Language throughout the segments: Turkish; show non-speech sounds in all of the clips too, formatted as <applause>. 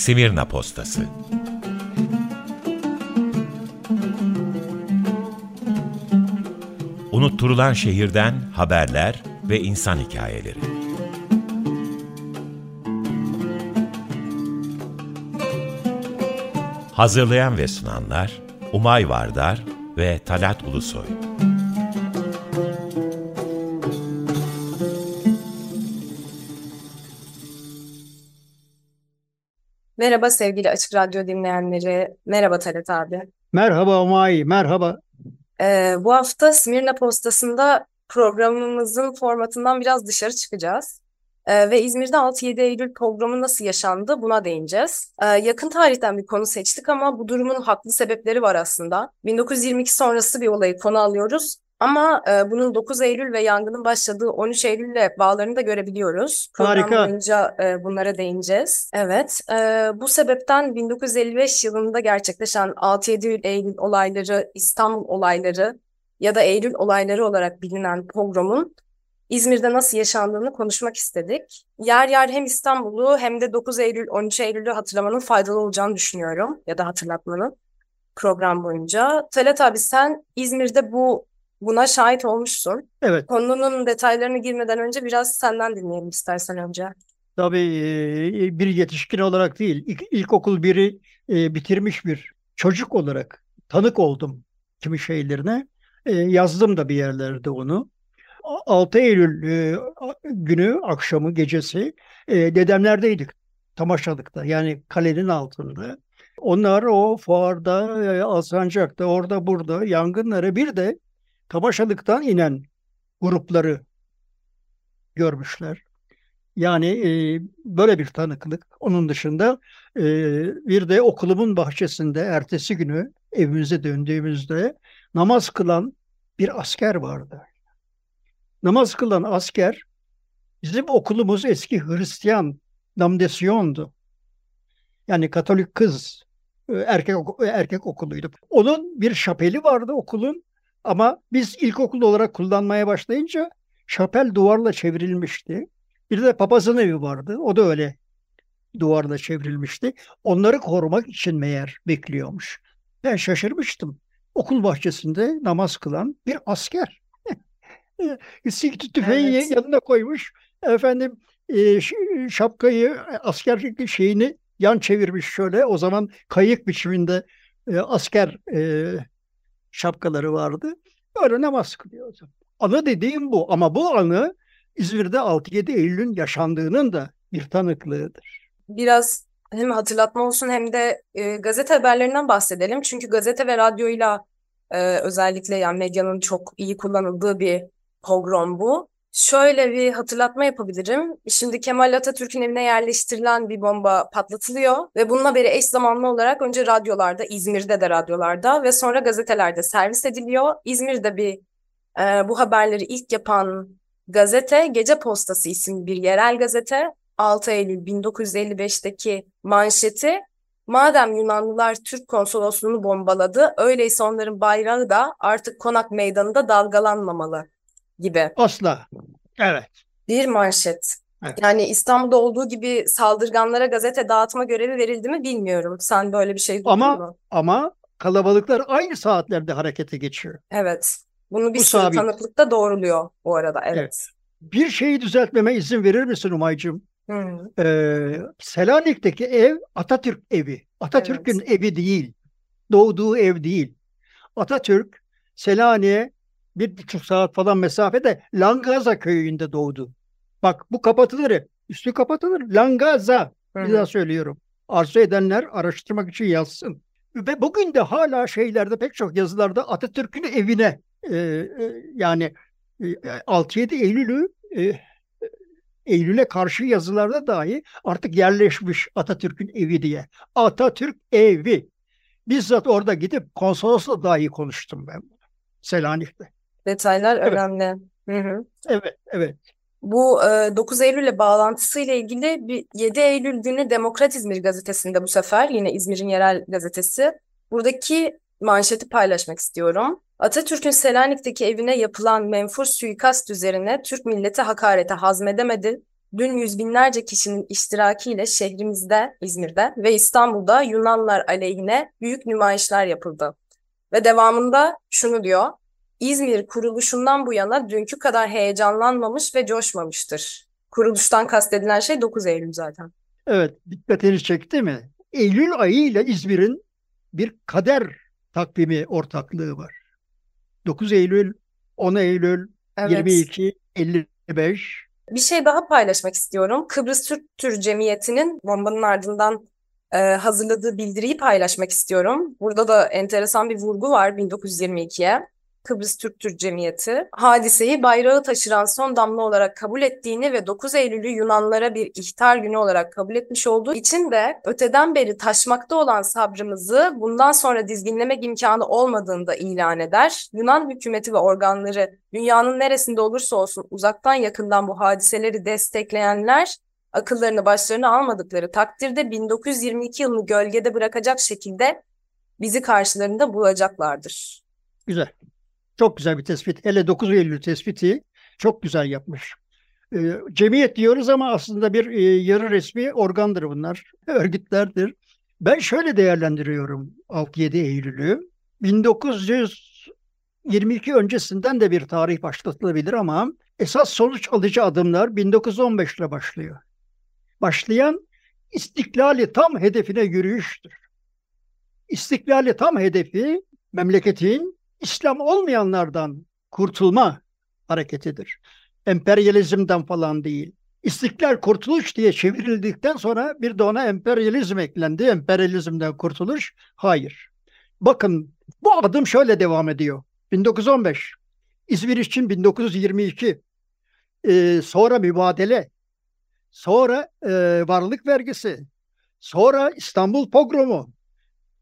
Simirna Postası Unutturulan şehirden haberler ve insan hikayeleri. Hazırlayan ve sunanlar Umay Vardar ve Talat Ulusoy. Merhaba sevgili Açık Radyo dinleyenleri. Merhaba Talat abi. Merhaba Umay, merhaba. Ee, bu hafta Smirna Postası'nda programımızın formatından biraz dışarı çıkacağız. Ee, ve İzmir'de 6-7 Eylül programı nasıl yaşandı buna değineceğiz. Ee, yakın tarihten bir konu seçtik ama bu durumun haklı sebepleri var aslında. 1922 sonrası bir olayı konu alıyoruz ama e, bunun 9 Eylül ve yangının başladığı 13 Eylül'le bağlarını da görebiliyoruz. Program Harika. boyunca e, bunlara değineceğiz. Evet, e, bu sebepten 1955 yılında gerçekleşen 6-7 Eylül olayları, İstanbul olayları ya da Eylül olayları olarak bilinen pogromun İzmir'de nasıl yaşandığını konuşmak istedik. Yer yer hem İstanbul'u hem de 9 Eylül, 13 Eylül'ü hatırlamanın faydalı olacağını düşünüyorum ya da hatırlatmanın program boyunca. Talat abi sen İzmir'de bu buna şahit olmuşsun. Evet, Konunun detaylarına girmeden önce biraz senden dinleyelim istersen önce. tabii e, bir yetişkin olarak değil, ilk, ilkokul biri e, bitirmiş bir çocuk olarak tanık oldum kimi şeylerine. E, yazdım da bir yerlerde onu. A- 6 Eylül günü, akşamı, gecesi dedemlerdeydik. Tamaşalıkta yani kalenin altında. Onlar o fuarda, Alsancak'ta, orada burada yangınları bir de Tamaşalık'tan inen grupları görmüşler. Yani e, böyle bir tanıklık. Onun dışında e, bir de okulumun bahçesinde ertesi günü evimize döndüğümüzde namaz kılan bir asker vardı. Namaz kılan asker bizim okulumuz eski Hristiyan namdesyondu. Yani Katolik kız e, erkek erkek okuluydu. Onun bir şapeli vardı okulun ama biz ilkokul olarak kullanmaya başlayınca şapel duvarla çevrilmişti. Bir de papazın evi vardı. O da öyle duvarla çevrilmişti. Onları korumak için meğer bekliyormuş. Ben şaşırmıştım. Okul bahçesinde namaz kılan bir asker. <laughs> Sikti tüfeği Evet. yanına koymuş. Efendim e, şapkayı askerlik şeyini yan çevirmiş şöyle. O zaman kayık biçiminde e, asker e, şapkaları vardı. Öyle namaz kılıyordu. Anı dediğim bu ama bu anı İzmir'de 6-7 Eylül'ün yaşandığının da bir tanıklığıdır. Biraz hem hatırlatma olsun hem de e, gazete haberlerinden bahsedelim. Çünkü gazete ve radyoyla e, özellikle yani medyanın çok iyi kullanıldığı bir pogrom bu. Şöyle bir hatırlatma yapabilirim. Şimdi Kemal Atatürk'ün evine yerleştirilen bir bomba patlatılıyor ve bunun haberi eş zamanlı olarak önce radyolarda, İzmir'de de radyolarda ve sonra gazetelerde servis ediliyor. İzmir'de bir e, bu haberleri ilk yapan gazete Gece Postası isimli bir yerel gazete 6 Eylül 1955'teki manşeti madem Yunanlılar Türk konsolosluğunu bombaladı öyleyse onların bayrağı da artık konak meydanında dalgalanmamalı gibi Asla. Evet. bir manşet. Evet. Yani İstanbul'da olduğu gibi saldırganlara gazete dağıtma görevi verildi mi bilmiyorum. Sen böyle bir şey duydun Ama mu? ama kalabalıklar aynı saatlerde harekete geçiyor. Evet. Bunu bir Bu sürü sabit. tanıklık da doğruluyor bu arada. Evet. Evet. Bir şeyi düzeltmeme izin verir misin Umay'cığım? Ee, Selanik'teki ev Atatürk evi. Atatürk'ün evi değil. Doğduğu ev değil. Atatürk Selanik'e bir buçuk saat falan mesafede Langaza köyünde doğdu. Bak bu kapatılır. Üstü kapatılır. Langaza. hı, Bir daha söylüyorum. Arzu edenler araştırmak için yazsın. Ve bugün de hala şeylerde pek çok yazılarda Atatürk'ün evine e, e, yani e, 6-7 Eylül'ü e, Eylül'e karşı yazılarda dahi artık yerleşmiş Atatürk'ün evi diye. Atatürk evi. Bizzat orada gidip konsolosla dahi konuştum ben. Selanik'te. Detaylar Evet. önemli. Hı hı. Evet, evet. Bu e, 9 Eylül'le bağlantısıyla ilgili bir 7 Eylül günü Demokrat İzmir gazetesinde bu sefer yine İzmir'in yerel gazetesi. Buradaki manşeti paylaşmak istiyorum. Atatürk'ün Selanik'teki evine yapılan menfur suikast üzerine Türk milleti hakarete hazmedemedi. dün yüz binlerce kişinin iştirakiyle şehrimizde, İzmir'de ve İstanbul'da Yunanlar aleyhine büyük nümayişler yapıldı. Ve devamında şunu diyor, İzmir kuruluşundan bu yana dünkü kadar heyecanlanmamış ve coşmamıştır. Kuruluştan kastedilen şey 9 Eylül zaten. Evet, dikkatini çekti mi? Eylül ayı ile İzmir'in bir kader takvimi ortaklığı var. 9 Eylül, 10 Eylül, evet. 22, 55. Bir şey daha paylaşmak istiyorum. Kıbrıs Türk Tür Cemiyeti'nin bombanın ardından e, hazırladığı bildiriyi paylaşmak istiyorum. Burada da enteresan bir vurgu var 1922'ye. Kıbrıs Türk Türk Cemiyeti hadiseyi bayrağı taşıran son damla olarak kabul ettiğini ve 9 Eylül'ü Yunanlara bir ihtar günü olarak kabul etmiş olduğu için de öteden beri taşmakta olan sabrımızı bundan sonra dizginlemek imkanı olmadığını da ilan eder. Yunan hükümeti ve organları dünyanın neresinde olursa olsun uzaktan yakından bu hadiseleri destekleyenler akıllarını başlarına almadıkları takdirde 1922 yılını gölgede bırakacak şekilde bizi karşılarında bulacaklardır. Güzel. Çok güzel bir tespit. Hele 9 Eylül tespiti çok güzel yapmış. E, cemiyet diyoruz ama aslında bir e, yarı resmi organdır bunlar. <laughs> Örgütlerdir. Ben şöyle değerlendiriyorum 6-7 Eylül'ü. 1922 öncesinden de bir tarih başlatılabilir ama esas sonuç alıcı adımlar 1915 ile başlıyor. Başlayan istiklali tam hedefine yürüyüştür. İstiklali tam hedefi memleketin İslam olmayanlardan kurtulma hareketidir. Emperyalizmden falan değil. İstiklal kurtuluş diye çevrildikten sonra bir de ona emperyalizm eklendi. Emperyalizmden kurtuluş hayır. Bakın bu adım şöyle devam ediyor. 1915, İzmir için 1922, ee, sonra mübadele, sonra e, varlık vergisi, sonra İstanbul pogromu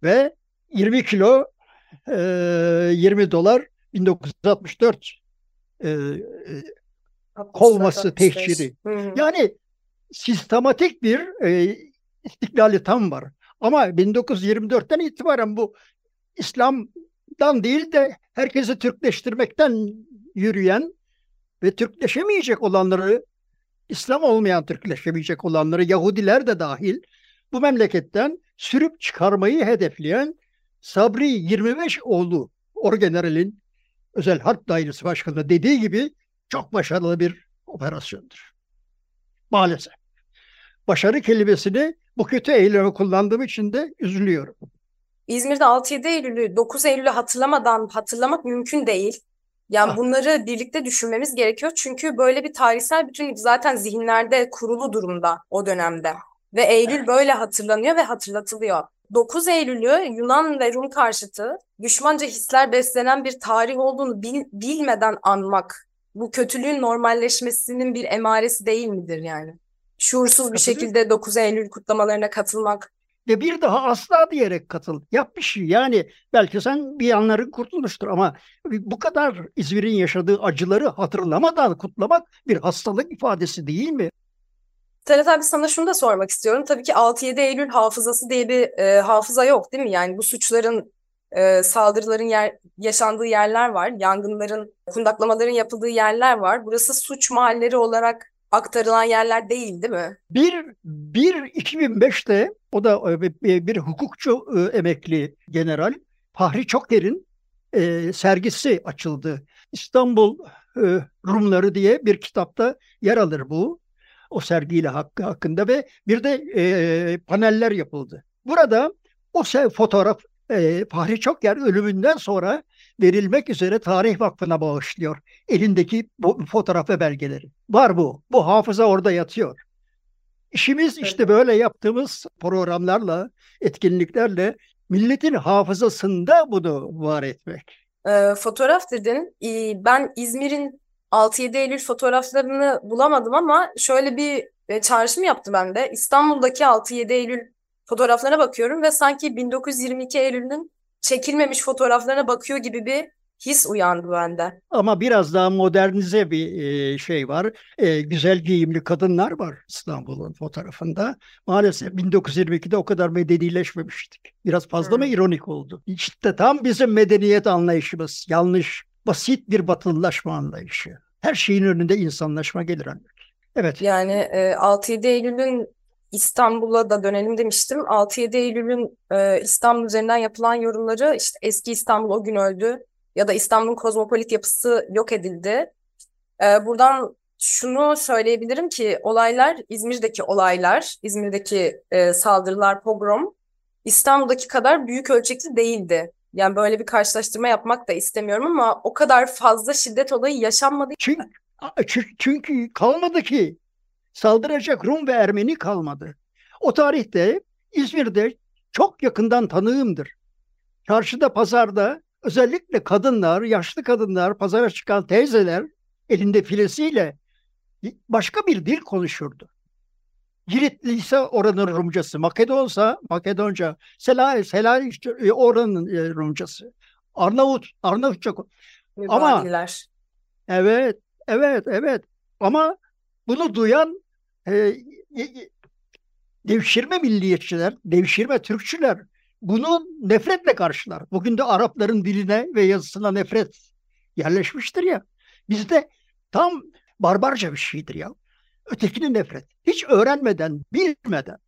ve 20 kilo e, 20 dolar 1964 e, kovması tehciri. Yani sistematik bir e, istiklali tam var. Ama 1924'ten itibaren bu İslam'dan değil de herkesi Türkleştirmekten yürüyen ve Türkleşemeyecek olanları, İslam olmayan Türkleşemeyecek olanları, Yahudiler de dahil bu memleketten sürüp çıkarmayı hedefleyen Sabri 25 oğlu Orgeneral'in özel harp dairesi başkanı dediği gibi çok başarılı bir operasyondur. Maalesef. Başarı kelimesini bu kötü eyleme kullandığım için de üzülüyorum. İzmir'de 6-7 Eylül'ü 9 Eylül'ü hatırlamadan hatırlamak mümkün değil. Yani ah. bunları birlikte düşünmemiz gerekiyor. Çünkü böyle bir tarihsel bütünlük zaten zihinlerde kurulu durumda o dönemde. Ve Eylül böyle hatırlanıyor ve hatırlatılıyor. 9 Eylül'ü Yunan ve Rum karşıtı düşmanca hisler beslenen bir tarih olduğunu bil, bilmeden anmak bu kötülüğün normalleşmesinin bir emaresi değil midir yani? Şuursuz bir şekilde 9 Eylül kutlamalarına katılmak. Ve bir daha asla diyerek katıl. Yap bir şey. Yani belki sen bir yanların kurtulmuştur ama bu kadar İzmir'in yaşadığı acıları hatırlamadan kutlamak bir hastalık ifadesi değil mi? Talat abi sana şunu da sormak istiyorum. Tabii ki 6-7 Eylül hafızası diye bir e, hafıza yok değil mi? Yani bu suçların, e, saldırıların yer, yaşandığı yerler var. Yangınların, kundaklamaların yapıldığı yerler var. Burası suç mahalleri olarak aktarılan yerler değil değil mi? Bir, bir 2005'te o da e, bir, bir hukukçu e, emekli general Fahri Çoker'in e, sergisi açıldı. İstanbul e, Rumları diye bir kitapta yer alır bu o sergiyle hakkı hakkında ve bir de e, paneller yapıldı. Burada o fotoğraf e, Fahri Çokyer ölümünden sonra verilmek üzere Tarih Vakfı'na bağışlıyor. Elindeki bu fotoğraf ve belgeleri. Var bu. Bu hafıza orada yatıyor. İşimiz işte böyle yaptığımız programlarla, etkinliklerle milletin hafızasında bunu var etmek. E, fotoğraf dedin. E, ben İzmir'in 6-7 Eylül fotoğraflarını bulamadım ama şöyle bir e, çağrışım yaptı bende. İstanbul'daki 6-7 Eylül fotoğraflarına bakıyorum ve sanki 1922 Eylül'ün çekilmemiş fotoğraflarına bakıyor gibi bir his uyandı bende. Ama biraz daha modernize bir e, şey var. E, güzel giyimli kadınlar var İstanbul'un fotoğrafında. Maalesef 1922'de o kadar medenileşmemiştik. Biraz fazla hmm. mı ironik oldu? İşte tam bizim medeniyet anlayışımız yanlış basit bir batılılaşma anlayışı. Her şeyin önünde insanlaşma gelir ancak. Evet. Yani e, 6-7 Eylül'ün İstanbul'a da dönelim demiştim. 6-7 Eylül'ün e, İstanbul üzerinden yapılan yorumları işte eski İstanbul o gün öldü ya da İstanbul'un kozmopolit yapısı yok edildi. E, buradan şunu söyleyebilirim ki olaylar İzmir'deki olaylar, İzmir'deki e, saldırılar, pogrom İstanbul'daki kadar büyük ölçekli değildi. Yani böyle bir karşılaştırma yapmak da istemiyorum ama o kadar fazla şiddet olayı yaşanmadı. Çünkü, çünkü kalmadı ki saldıracak Rum ve Ermeni kalmadı. O tarihte İzmir'de çok yakından tanığımdır. Çarşıda, pazarda özellikle kadınlar, yaşlı kadınlar, pazara çıkan teyzeler elinde filesiyle başka bir dil konuşurdu. Giritli ise oranın Rumcası, Makedonsa Makedonca, Sela, Sela işte e, oranın e, Rumcası. Arnavut, Arnavutça. Ama evet, evet, evet. Ama bunu duyan e, devşirme milliyetçiler, devşirme Türkçüler bunu nefretle karşılar. Bugün de Arapların diline ve yazısına nefret yerleşmiştir ya. Bizde tam barbarca bir şeydir ya. Ötekinin nefret. Hiç öğrenmeden, bilmeden.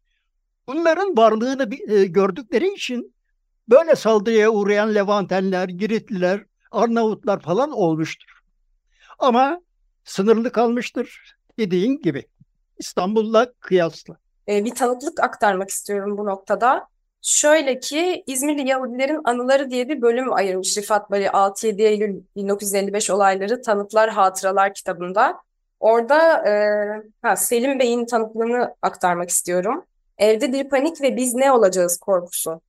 Bunların varlığını e, gördükleri için böyle saldırıya uğrayan Levantenler, Giritliler, Arnavutlar falan olmuştur. Ama sınırlı kalmıştır dediğin gibi. İstanbul'la kıyasla. Ee, bir tanıklık aktarmak istiyorum bu noktada. Şöyle ki İzmirli Yahudilerin Anıları diye bir bölüm ayırmış Rifat Bari 6-7 Eylül 1955 olayları Tanıklar Hatıralar kitabında. Orada e, ha, Selim Bey'in tanıklığını aktarmak istiyorum. Evde bir panik ve biz ne olacağız korkusu.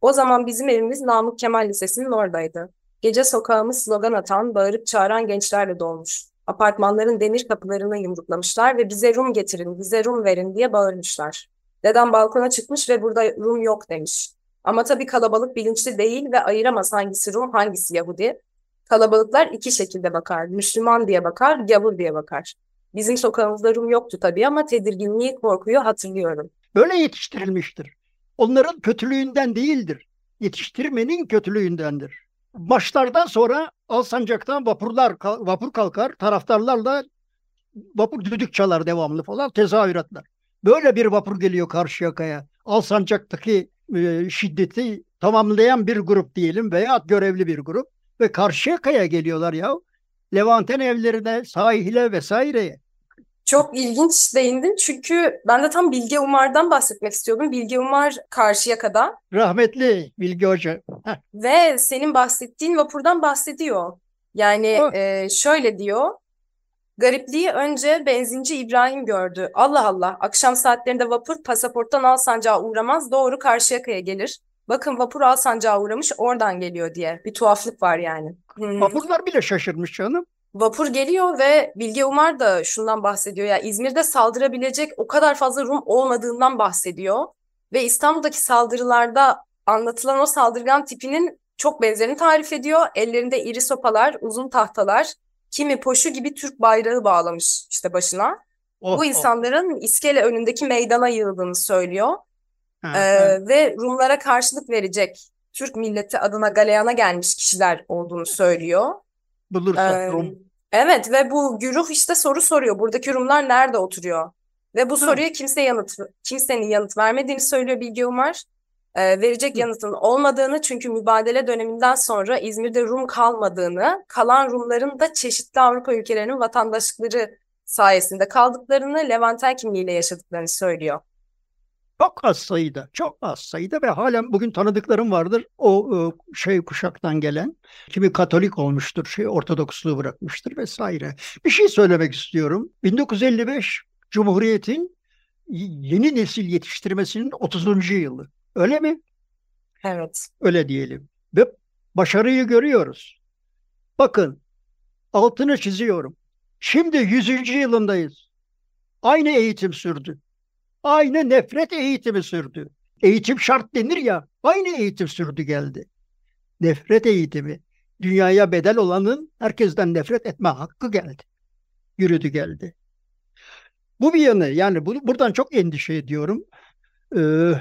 O zaman bizim evimiz Namık Kemal Lisesi'nin oradaydı. Gece sokağımız slogan atan, bağırıp çağıran gençlerle dolmuş. Apartmanların demir kapılarını yumruklamışlar ve bize Rum getirin, bize Rum verin diye bağırmışlar. Dedem balkona çıkmış ve burada Rum yok demiş. Ama tabii kalabalık bilinçli değil ve ayıramaz hangisi Rum, hangisi Yahudi. Kalabalıklar iki şekilde bakar. Müslüman diye bakar, gavur diye bakar. Bizim sokağımızda Rum yoktu tabii ama tedirginliği, korkuyu hatırlıyorum. Böyle yetiştirilmiştir. Onların kötülüğünden değildir. Yetiştirmenin kötülüğündendir. Başlardan sonra Alsancak'tan vapurlar vapur kalkar, taraftarlar da vapur düdük çalar devamlı falan tezahüratlar. Böyle bir vapur geliyor Karşıyaka'ya. Alsancak'taki e, şiddeti tamamlayan bir grup diyelim veya görevli bir grup ve Karşıyaka'ya geliyorlar ya. Levanten evlerine, sahile vesaireye. Çok ilginç değindin çünkü ben de tam Bilge Umar'dan bahsetmek istiyordum. Bilge Umar Karşıyaka'da. Rahmetli Bilge Hoca. Ve senin bahsettiğin vapurdan bahsediyor. Yani e, şöyle diyor. Garipliği önce benzinci İbrahim gördü. Allah Allah, akşam saatlerinde vapur pasaporttan Alsancak'a uğramaz, doğru Karşıyaka'ya gelir. Bakın vapur Alsancak'a uğramış, oradan geliyor diye. Bir tuhaflık var yani. Hmm. Vapurlar bile şaşırmış canım. Vapur geliyor ve Bilge Umar da şundan bahsediyor. Ya İzmir'de saldırabilecek o kadar fazla Rum olmadığından bahsediyor. Ve İstanbul'daki saldırılarda anlatılan o saldırgan tipinin çok benzerini tarif ediyor. Ellerinde iri sopalar, uzun tahtalar, kimi poşu gibi Türk bayrağı bağlamış işte başına. Oh, Bu oh. insanların oh. iskele önündeki meydana yığıldığını söylüyor. Ha, ha. Ve Rumlara karşılık verecek Türk milleti adına galeyana gelmiş kişiler olduğunu söylüyor. Bulursak ee, Rum. Evet ve bu güruh işte soru soruyor. Buradaki Rumlar nerede oturuyor? Ve bu Hı. soruya kimse yanıt kimsenin yanıt vermediğini söylüyor Bilge Umar. Ee, verecek Hı. yanıtın olmadığını çünkü mübadele döneminden sonra İzmir'de Rum kalmadığını, kalan Rumların da çeşitli Avrupa ülkelerinin vatandaşlıkları sayesinde kaldıklarını, Levanten kimliğiyle yaşadıklarını söylüyor. Çok az sayıda, çok az sayıda ve halen bugün tanıdıklarım vardır. O e, şey kuşaktan gelen, kimi Katolik olmuştur, şey Ortodoksluğu bırakmıştır vesaire. Bir şey söylemek istiyorum. 1955 Cumhuriyet'in yeni nesil yetiştirmesinin 30. yılı. Öyle mi? Evet. Öyle diyelim. Ve başarıyı görüyoruz. Bakın, altını çiziyorum. Şimdi 100. yılındayız. Aynı eğitim sürdü. Aynı nefret eğitimi sürdü. Eğitim şart denir ya, aynı eğitim sürdü geldi. Nefret eğitimi. Dünyaya bedel olanın herkesten nefret etme hakkı geldi. Yürüdü geldi. Bu bir yanı yani bunu buradan çok endişe ediyorum. Ee,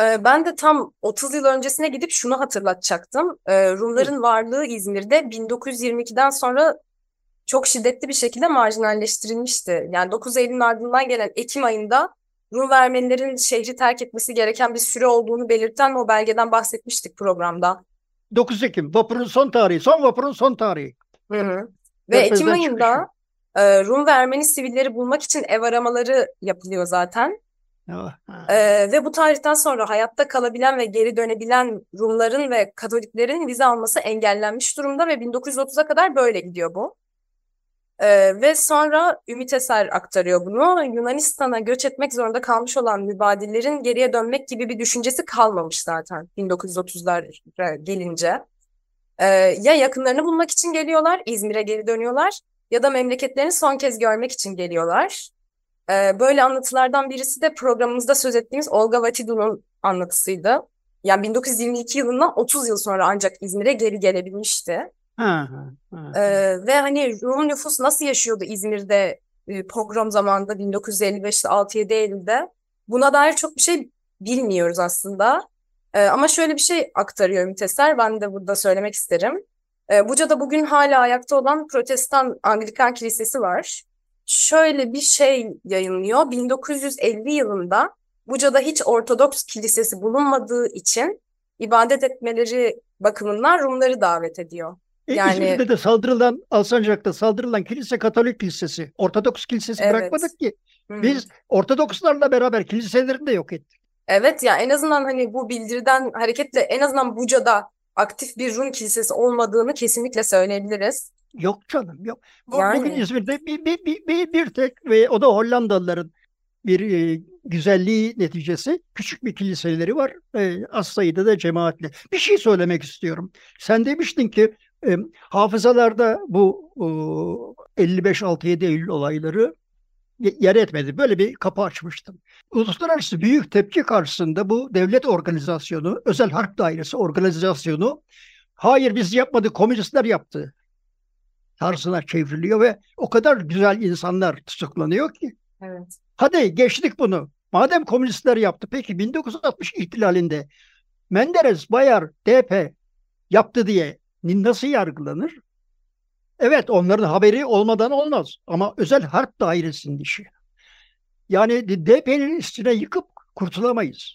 ee, ben de tam 30 yıl öncesine gidip şunu hatırlatacaktım. Ee, Rumların varlığı İzmir'de 1922'den sonra çok şiddetli bir şekilde marjinalleştirilmişti. Yani 9 Eylül'ün ardından gelen Ekim ayında Rum Ermenilerin şehri terk etmesi gereken bir süre olduğunu belirten o belgeden bahsetmiştik programda. 9 Ekim vapurun son tarihi, son vapurun son tarihi. Hı hı. Ve Ekim ayında e, Rum ve Ermeni sivilleri bulmak için ev aramaları yapılıyor zaten. Ee, ve bu tarihten sonra hayatta kalabilen ve geri dönebilen Rumların ve Katoliklerin vize alması engellenmiş durumda ve 1930'a kadar böyle gidiyor bu. Ee, ve sonra Ümit Eser aktarıyor bunu. Yunanistan'a göç etmek zorunda kalmış olan mübadillerin geriye dönmek gibi bir düşüncesi kalmamış zaten 1930'lar gelince. Ee, ya yakınlarını bulmak için geliyorlar, İzmir'e geri dönüyorlar ya da memleketlerini son kez görmek için geliyorlar. Ee, böyle anlatılardan birisi de programımızda söz ettiğimiz Olga Vatidu'nun anlatısıydı. Yani 1922 yılından 30 yıl sonra ancak İzmir'e geri gelebilmişti. Ha, ha, Ee, ve hani Rum nüfus nasıl yaşıyordu İzmir'de e, pogrom zamanında 1955'te 6-7 Eylül'de? Buna dair çok bir şey bilmiyoruz aslında. Ama şöyle bir şey aktarıyor Müteser, ben de burada söylemek isterim. Buca'da bugün hala ayakta olan Protestan Anglikan Kilisesi var şöyle bir şey yayınlıyor. 1950 yılında Buca'da hiç Ortodoks kilisesi bulunmadığı için ibadet etmeleri bakımından Rumları davet ediyor. Yani İzmir'de de saldırılan Alsancak'ta saldırılan kilise Katolik kilisesi. Ortodoks kilisesi evet. bırakmadık ki. Hı-hı. Biz Ortodokslarla beraber kiliselerini de yok ettik. Evet ya en azından hani bu bildiriden hareketle en azından Buca'da aktif bir Rum kilisesi olmadığını kesinlikle söyleyebiliriz. Yok canım yok. Yani. Bugün İzmir'de bir, bir, bir, bir, bir tek ve o da Hollandalıların bir e, güzelliği neticesi küçük bir kiliseleri var. E, az sayıda da cemaatli. Bir şey söylemek istiyorum. Sen demiştin ki e, hafızalarda bu e, 55-6-7 Eylül olayları yer etmedi. Böyle bir kapı açmıştım. Uluslararası büyük tepki karşısında bu devlet organizasyonu, özel harp dairesi organizasyonu hayır biz yapmadık komünistler yaptı tarzına çevriliyor ve o kadar güzel insanlar tutuklanıyor ki. Evet. Hadi geçtik bunu. Madem komünistler yaptı peki 1960 ihtilalinde Menderes, Bayar, DP yaptı diye nasıl yargılanır? Evet onların haberi olmadan olmaz ama özel harp dairesinin işi. Yani DP'nin üstüne yıkıp kurtulamayız.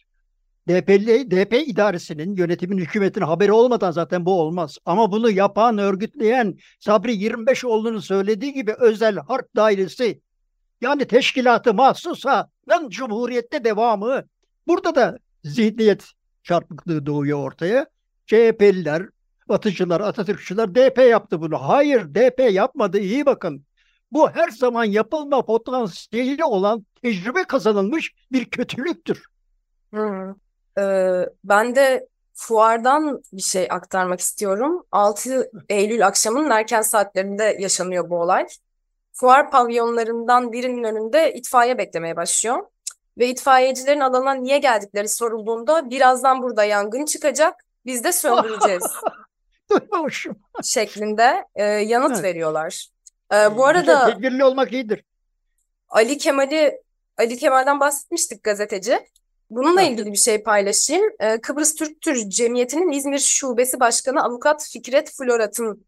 DP'li, DP idaresinin, yönetimin, hükümetin haberi olmadan zaten bu olmaz. Ama bunu yapan, örgütleyen Sabri 25 olduğunu söylediği gibi özel harp dairesi yani teşkilatı mahsusanın cumhuriyette devamı. Burada da zihniyet çarpıklığı doğuyor ortaya. CHP'liler, Batıcılar, Atatürkçüler DP yaptı bunu. Hayır DP yapmadı iyi bakın. Bu her zaman yapılma potansiyeli olan tecrübe kazanılmış bir kötülüktür. Hı. Ee, ben de fuardan bir şey aktarmak istiyorum. 6 Eylül akşamının erken saatlerinde yaşanıyor bu olay. Fuar pavyonlarından birinin önünde itfaiye beklemeye başlıyor. Ve itfaiyecilerin alana niye geldikleri sorulduğunda birazdan burada yangın çıkacak, biz de söndüreceğiz <laughs> şeklinde e, yanıt evet. veriyorlar. E, bu arada tedbirli olmak iyidir. Ali Kemal'i Ali Kemal'den bahsetmiştik gazeteci. Bununla ilgili bir şey paylaşayım. Ee, Kıbrıs Türk Tür Cemiyeti'nin İzmir Şubesi Başkanı Avukat Fikret Florat'ın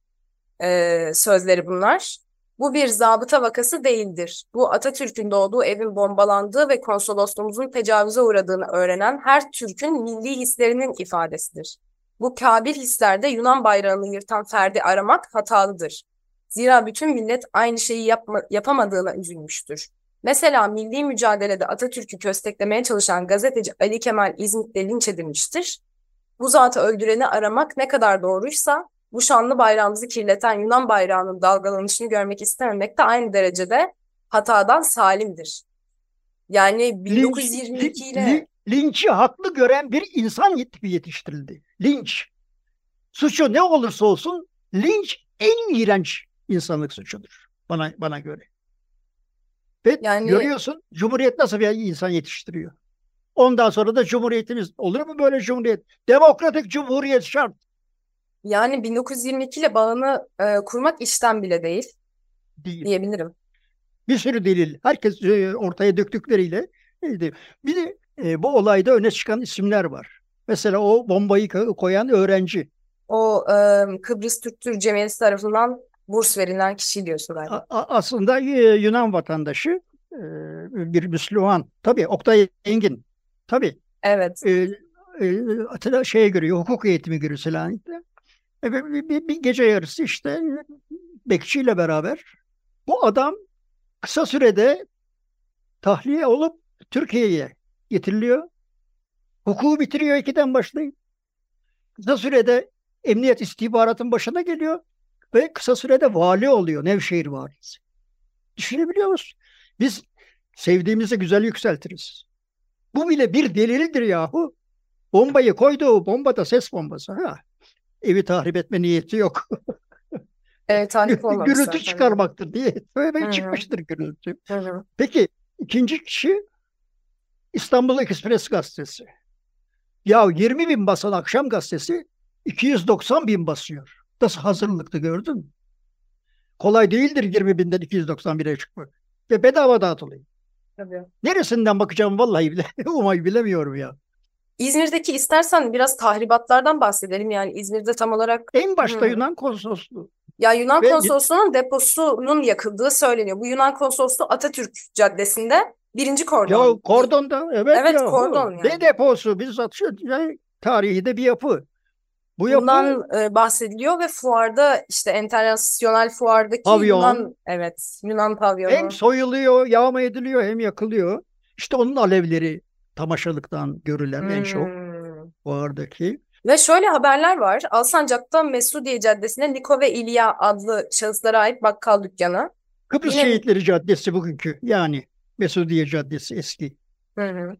e, sözleri bunlar. Bu bir zabıta vakası değildir. Bu Atatürk'ün doğduğu evin bombalandığı ve konsolosluğumuzun tecavüze uğradığını öğrenen her Türk'ün milli hislerinin ifadesidir. Bu kabil hislerde Yunan bayrağını yırtan ferdi aramak hatalıdır. Zira bütün millet aynı şeyi yapma, yapamadığına üzülmüştür. Mesela milli mücadelede Atatürk'ü kösteklemeye çalışan gazeteci Ali Kemal İzmit'te linç edilmiştir. Bu zatı öldüreni aramak ne kadar doğruysa bu şanlı bayrağımızı kirleten Yunan bayrağının dalgalanışını görmek istememek de aynı derecede hatadan salimdir. Yani 1922 ile... Linç, linçi haklı gören bir insan tipi yetiştirildi. Linç. Suçu ne olursa olsun linç en iğrenç insanlık suçudur bana bana göre. Ve yani, görüyorsun Cumhuriyet nasıl bir insan yetiştiriyor. Ondan sonra da Cumhuriyetimiz olur mu böyle Cumhuriyet? Demokratik Cumhuriyet şart. Yani 1922 ile bağını e, kurmak işten bile değil, değil diyebilirim. Bir sürü delil. Herkes e, ortaya döktükleriyle. E, bir de e, bu olayda öne çıkan isimler var. Mesela o bombayı koyan öğrenci. O e, Kıbrıs Türk Türk Cemiyeti tarafından burs verilen kişi diyorsun galiba. aslında e, Yunan vatandaşı e, bir Müslüman. Tabii Oktay Engin. Tabii. Evet. E, e, şeye görüyor, hukuk eğitimi görüyor Selanik'te. E, bir, bir, bir gece yarısı işte bekçiyle beraber bu adam kısa sürede tahliye olup Türkiye'ye getiriliyor. Hukuku bitiriyor ikiden başlayıp. Kısa sürede emniyet istihbaratın başına geliyor ve kısa sürede vali oluyor. Nevşehir valisi. Düşünebiliyor musun? Biz sevdiğimizi güzel yükseltiriz. Bu bile bir delildir yahu. Bombayı koydu. Bomba da ses bombası. Ha. Evi tahrip etme niyeti yok. <laughs> Evet, tahrip gürültü çıkarmaktır diye. Böyle Hı hı. çıkmıştır gürültü. Hı hı. Peki ikinci kişi İstanbul Ekspres gazetesi. Ya 20 bin basan akşam gazetesi 290 bin basıyor. Nasıl hazırlıklı gördün mü? Kolay değildir 20 binden 291'e çıkmak. Ve bedava dağıtılıyor. Tabii. Neresinden bakacağım vallahi bile, <laughs> umayı bilemiyorum ya. İzmir'deki istersen biraz tahribatlardan bahsedelim. Yani İzmir'de tam olarak En başta Hı. Yunan konsolosluğu. ya Yunan Ve- konsolosluğunun deposunun yakıldığı söyleniyor. Bu Yunan konsolosluğu Atatürk Caddesi'nde birinci kordon. Ya kordonda evet, Evet, ya. kordon Ne yani. deposu bizzat şu yani, tarihi de bir yapı. Bu yapı Bundan e, bahsediliyor ve fuarda işte internasyonel fuardaki Pavyon. Yunan evet Yunan pavyonu. hem soyuluyor, yağma ediliyor hem yakılıyor. İşte onun alevleri tamaşalıktan görülen en çok Hmm. fuardaki. Ve şöyle haberler var. Alsancak'ta Mesudiye Caddesi'nde Niko ve İlya adlı şahıslara ait bakkal dükkanı. Kıbrıs Yine- Şehitleri Caddesi bugünkü yani Mesudiye Caddesi eski. Hı hı.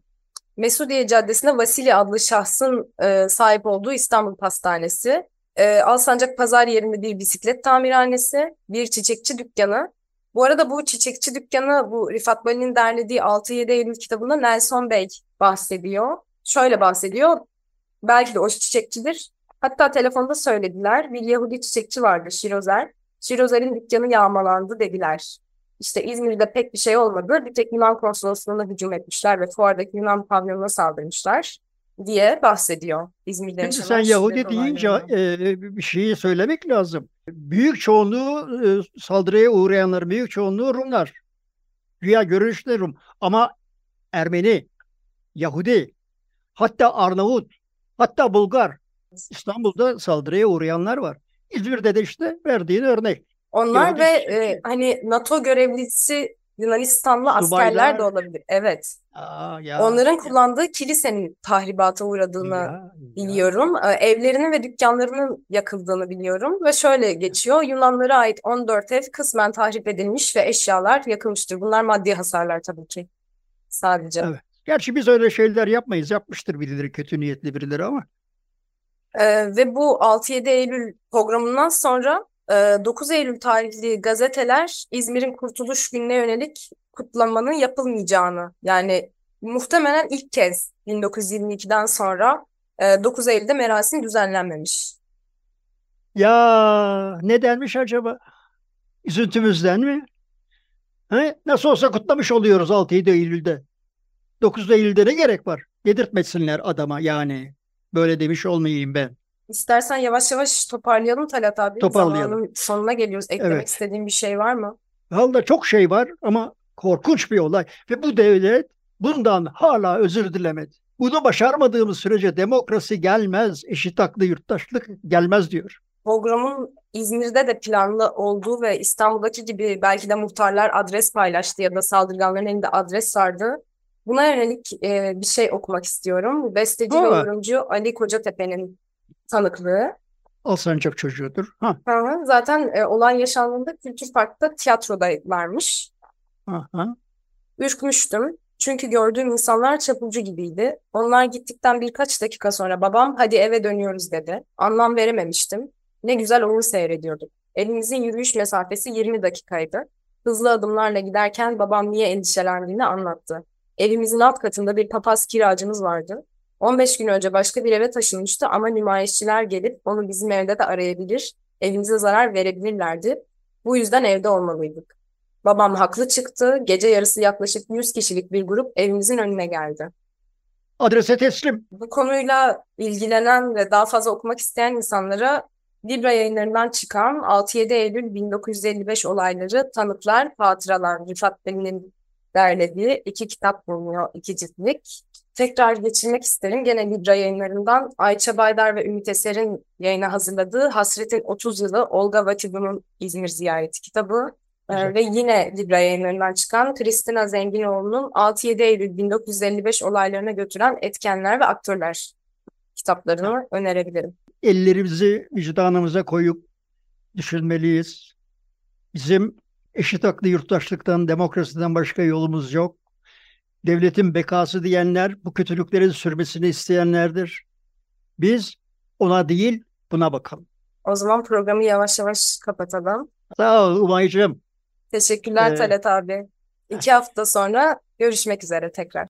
Mesudiye Caddesi'nde Vasili adlı şahsın e, sahip olduğu İstanbul Pastanesi. E, Alsancak Pazar yerinde bir bisiklet tamirhanesi, bir çiçekçi dükkanı. Bu arada bu çiçekçi dükkanı bu Rifat Bali'nin derlediği 6-7 Eylül kitabında Nelson Bey bahsediyor. Şöyle bahsediyor. Belki de o çiçekçidir. Hatta telefonda söylediler. Bir Yahudi çiçekçi vardı Şirozer. Şirozer'in dükkanı yağmalandı dediler. İşte İzmir'de pek bir şey olmadı. Bir tek Yunan konsolosluğuna hücum etmişler ve fuardaki Yunan pavyonuna saldırmışlar diye bahsediyor İzmir'de Şimdi sen Yahudi deyince e, bir şeyi söylemek lazım. Büyük çoğunluğu e, saldırıya uğrayanlar, büyük çoğunluğu Rumlar. Güya görünüşte Rum. Ama Ermeni, Yahudi, hatta Arnavut, hatta Bulgar. İstanbul'da saldırıya uğrayanlar var. İzmir'de de işte verdiğin örnek. Onlar ve çiçekçi. e, hani NATO görevlisi Yunanistanlı askerler de Subaylar. olabilir. Evet. Aa, ya, Onların kullandığı kilisenin tahribata uğradığını ya, ya. biliyorum. Ee, Evlerinin ve dükkanlarının yakıldığını biliyorum ve şöyle geçiyor. Yunanlara ait 14 ev kısmen tahrip edilmiş ve eşyalar yakılmıştır. Bunlar maddi hasarlar tabii ki. Sadece. Evet. Gerçi biz öyle şeyler yapmayız. Yapmıştır birileri, kötü niyetli birileri ama. Ee, ve bu 6-7 Eylül programından sonra e, 9 Eylül tarihli gazeteler İzmir'in Kurtuluş Günü'ne yönelik kutlamanın yapılmayacağını yani muhtemelen ilk kez 1922'den sonra e, 9 Eylül'de merasim düzenlenmemiş. Ya ne denmiş acaba? Üzüntümüzden mi? He? Nasıl olsa kutlamış oluyoruz 6-7 Eylül'de. 9 Eylül'de ne gerek var? Yedirtmesinler adama yani. Böyle demiş olmayayım ben. İstersen yavaş yavaş toparlayalım Talat abi. Toparlayalım. Zamanın sonuna geliyoruz. Eklemek Evet. istediğin bir şey var mı? Vallahi çok şey var ama korkunç bir olay. Ve bu devlet bundan hala özür dilemedi. Bunu başarmadığımız sürece demokrasi gelmez, eşit haklı yurttaşlık gelmez diyor. Programın İzmir'de de planlı olduğu ve İstanbul'daki gibi belki de muhtarlar adres paylaştı ya da saldırganların elinde adres sardı. Buna yönelik e, bir şey okumak istiyorum. Besteci ve yorumcu Ali Kocatepe'nin tanıklığı. Alsancak çocuğudur. Ha, hı. Zaten e, olay yaşandığında Kültür Park'ta tiyatrodalarmış. ha, ha. Ürkmüştüm. Çünkü gördüğüm insanlar çapulcu gibiydi. Onlar gittikten birkaç dakika sonra babam hadi eve dönüyoruz dedi. Anlam verememiştim. Ne güzel onu seyrediyorduk. Elimizin yürüyüş mesafesi 20 dakikaydı. Hızlı adımlarla giderken babam niye endişelendiğini anlattı. Evimizin alt katında bir papaz kiracımız vardı. 15 gün önce başka bir eve taşınmıştı ama nümayişçiler gelip onu bizim evde de arayabilir, evimize zarar verebilirlerdi. Bu yüzden evde olmalıydık. Babam haklı çıktı. Gece yarısı yaklaşık 100 kişilik bir grup evimizin önüne geldi. Adrese teslim. Bu konuyla ilgilenen ve daha fazla okumak isteyen insanlara Libra yayınlarından çıkan 6-7 Eylül 1955 olayları tanıklar, hatıralar Rıfat Bey'in derlediği iki kitap bulunuyor, iki ciltlik. Tekrar geçirmek isterim. Gene Libra yayınlarından Ayça Baydar ve Ümit Eser'in yayına hazırladığı Hasret'in 30 Yılı Olga Vatibu'nun İzmir Ziyareti kitabı. Ee, ve yine Libra yayınlarından çıkan Kristina Zenginoğlu'nun 6-7 Eylül 1955 olaylarına götüren etkenler ve aktörler kitaplarını önerebilirim. Ellerimizi vicdanımıza koyup düşünmeliyiz. Bizim eşit haklı yurttaşlıktan, demokrasiden başka yolumuz yok. Devletin bekası diyenler bu kötülüklerin sürmesini isteyenlerdir. Biz ona değil buna bakalım. O zaman programı yavaş yavaş kapatalım. Sağ ol Umay'cığım. Teşekkürler Ee, Talat abi. İki hafta sonra görüşmek üzere tekrar.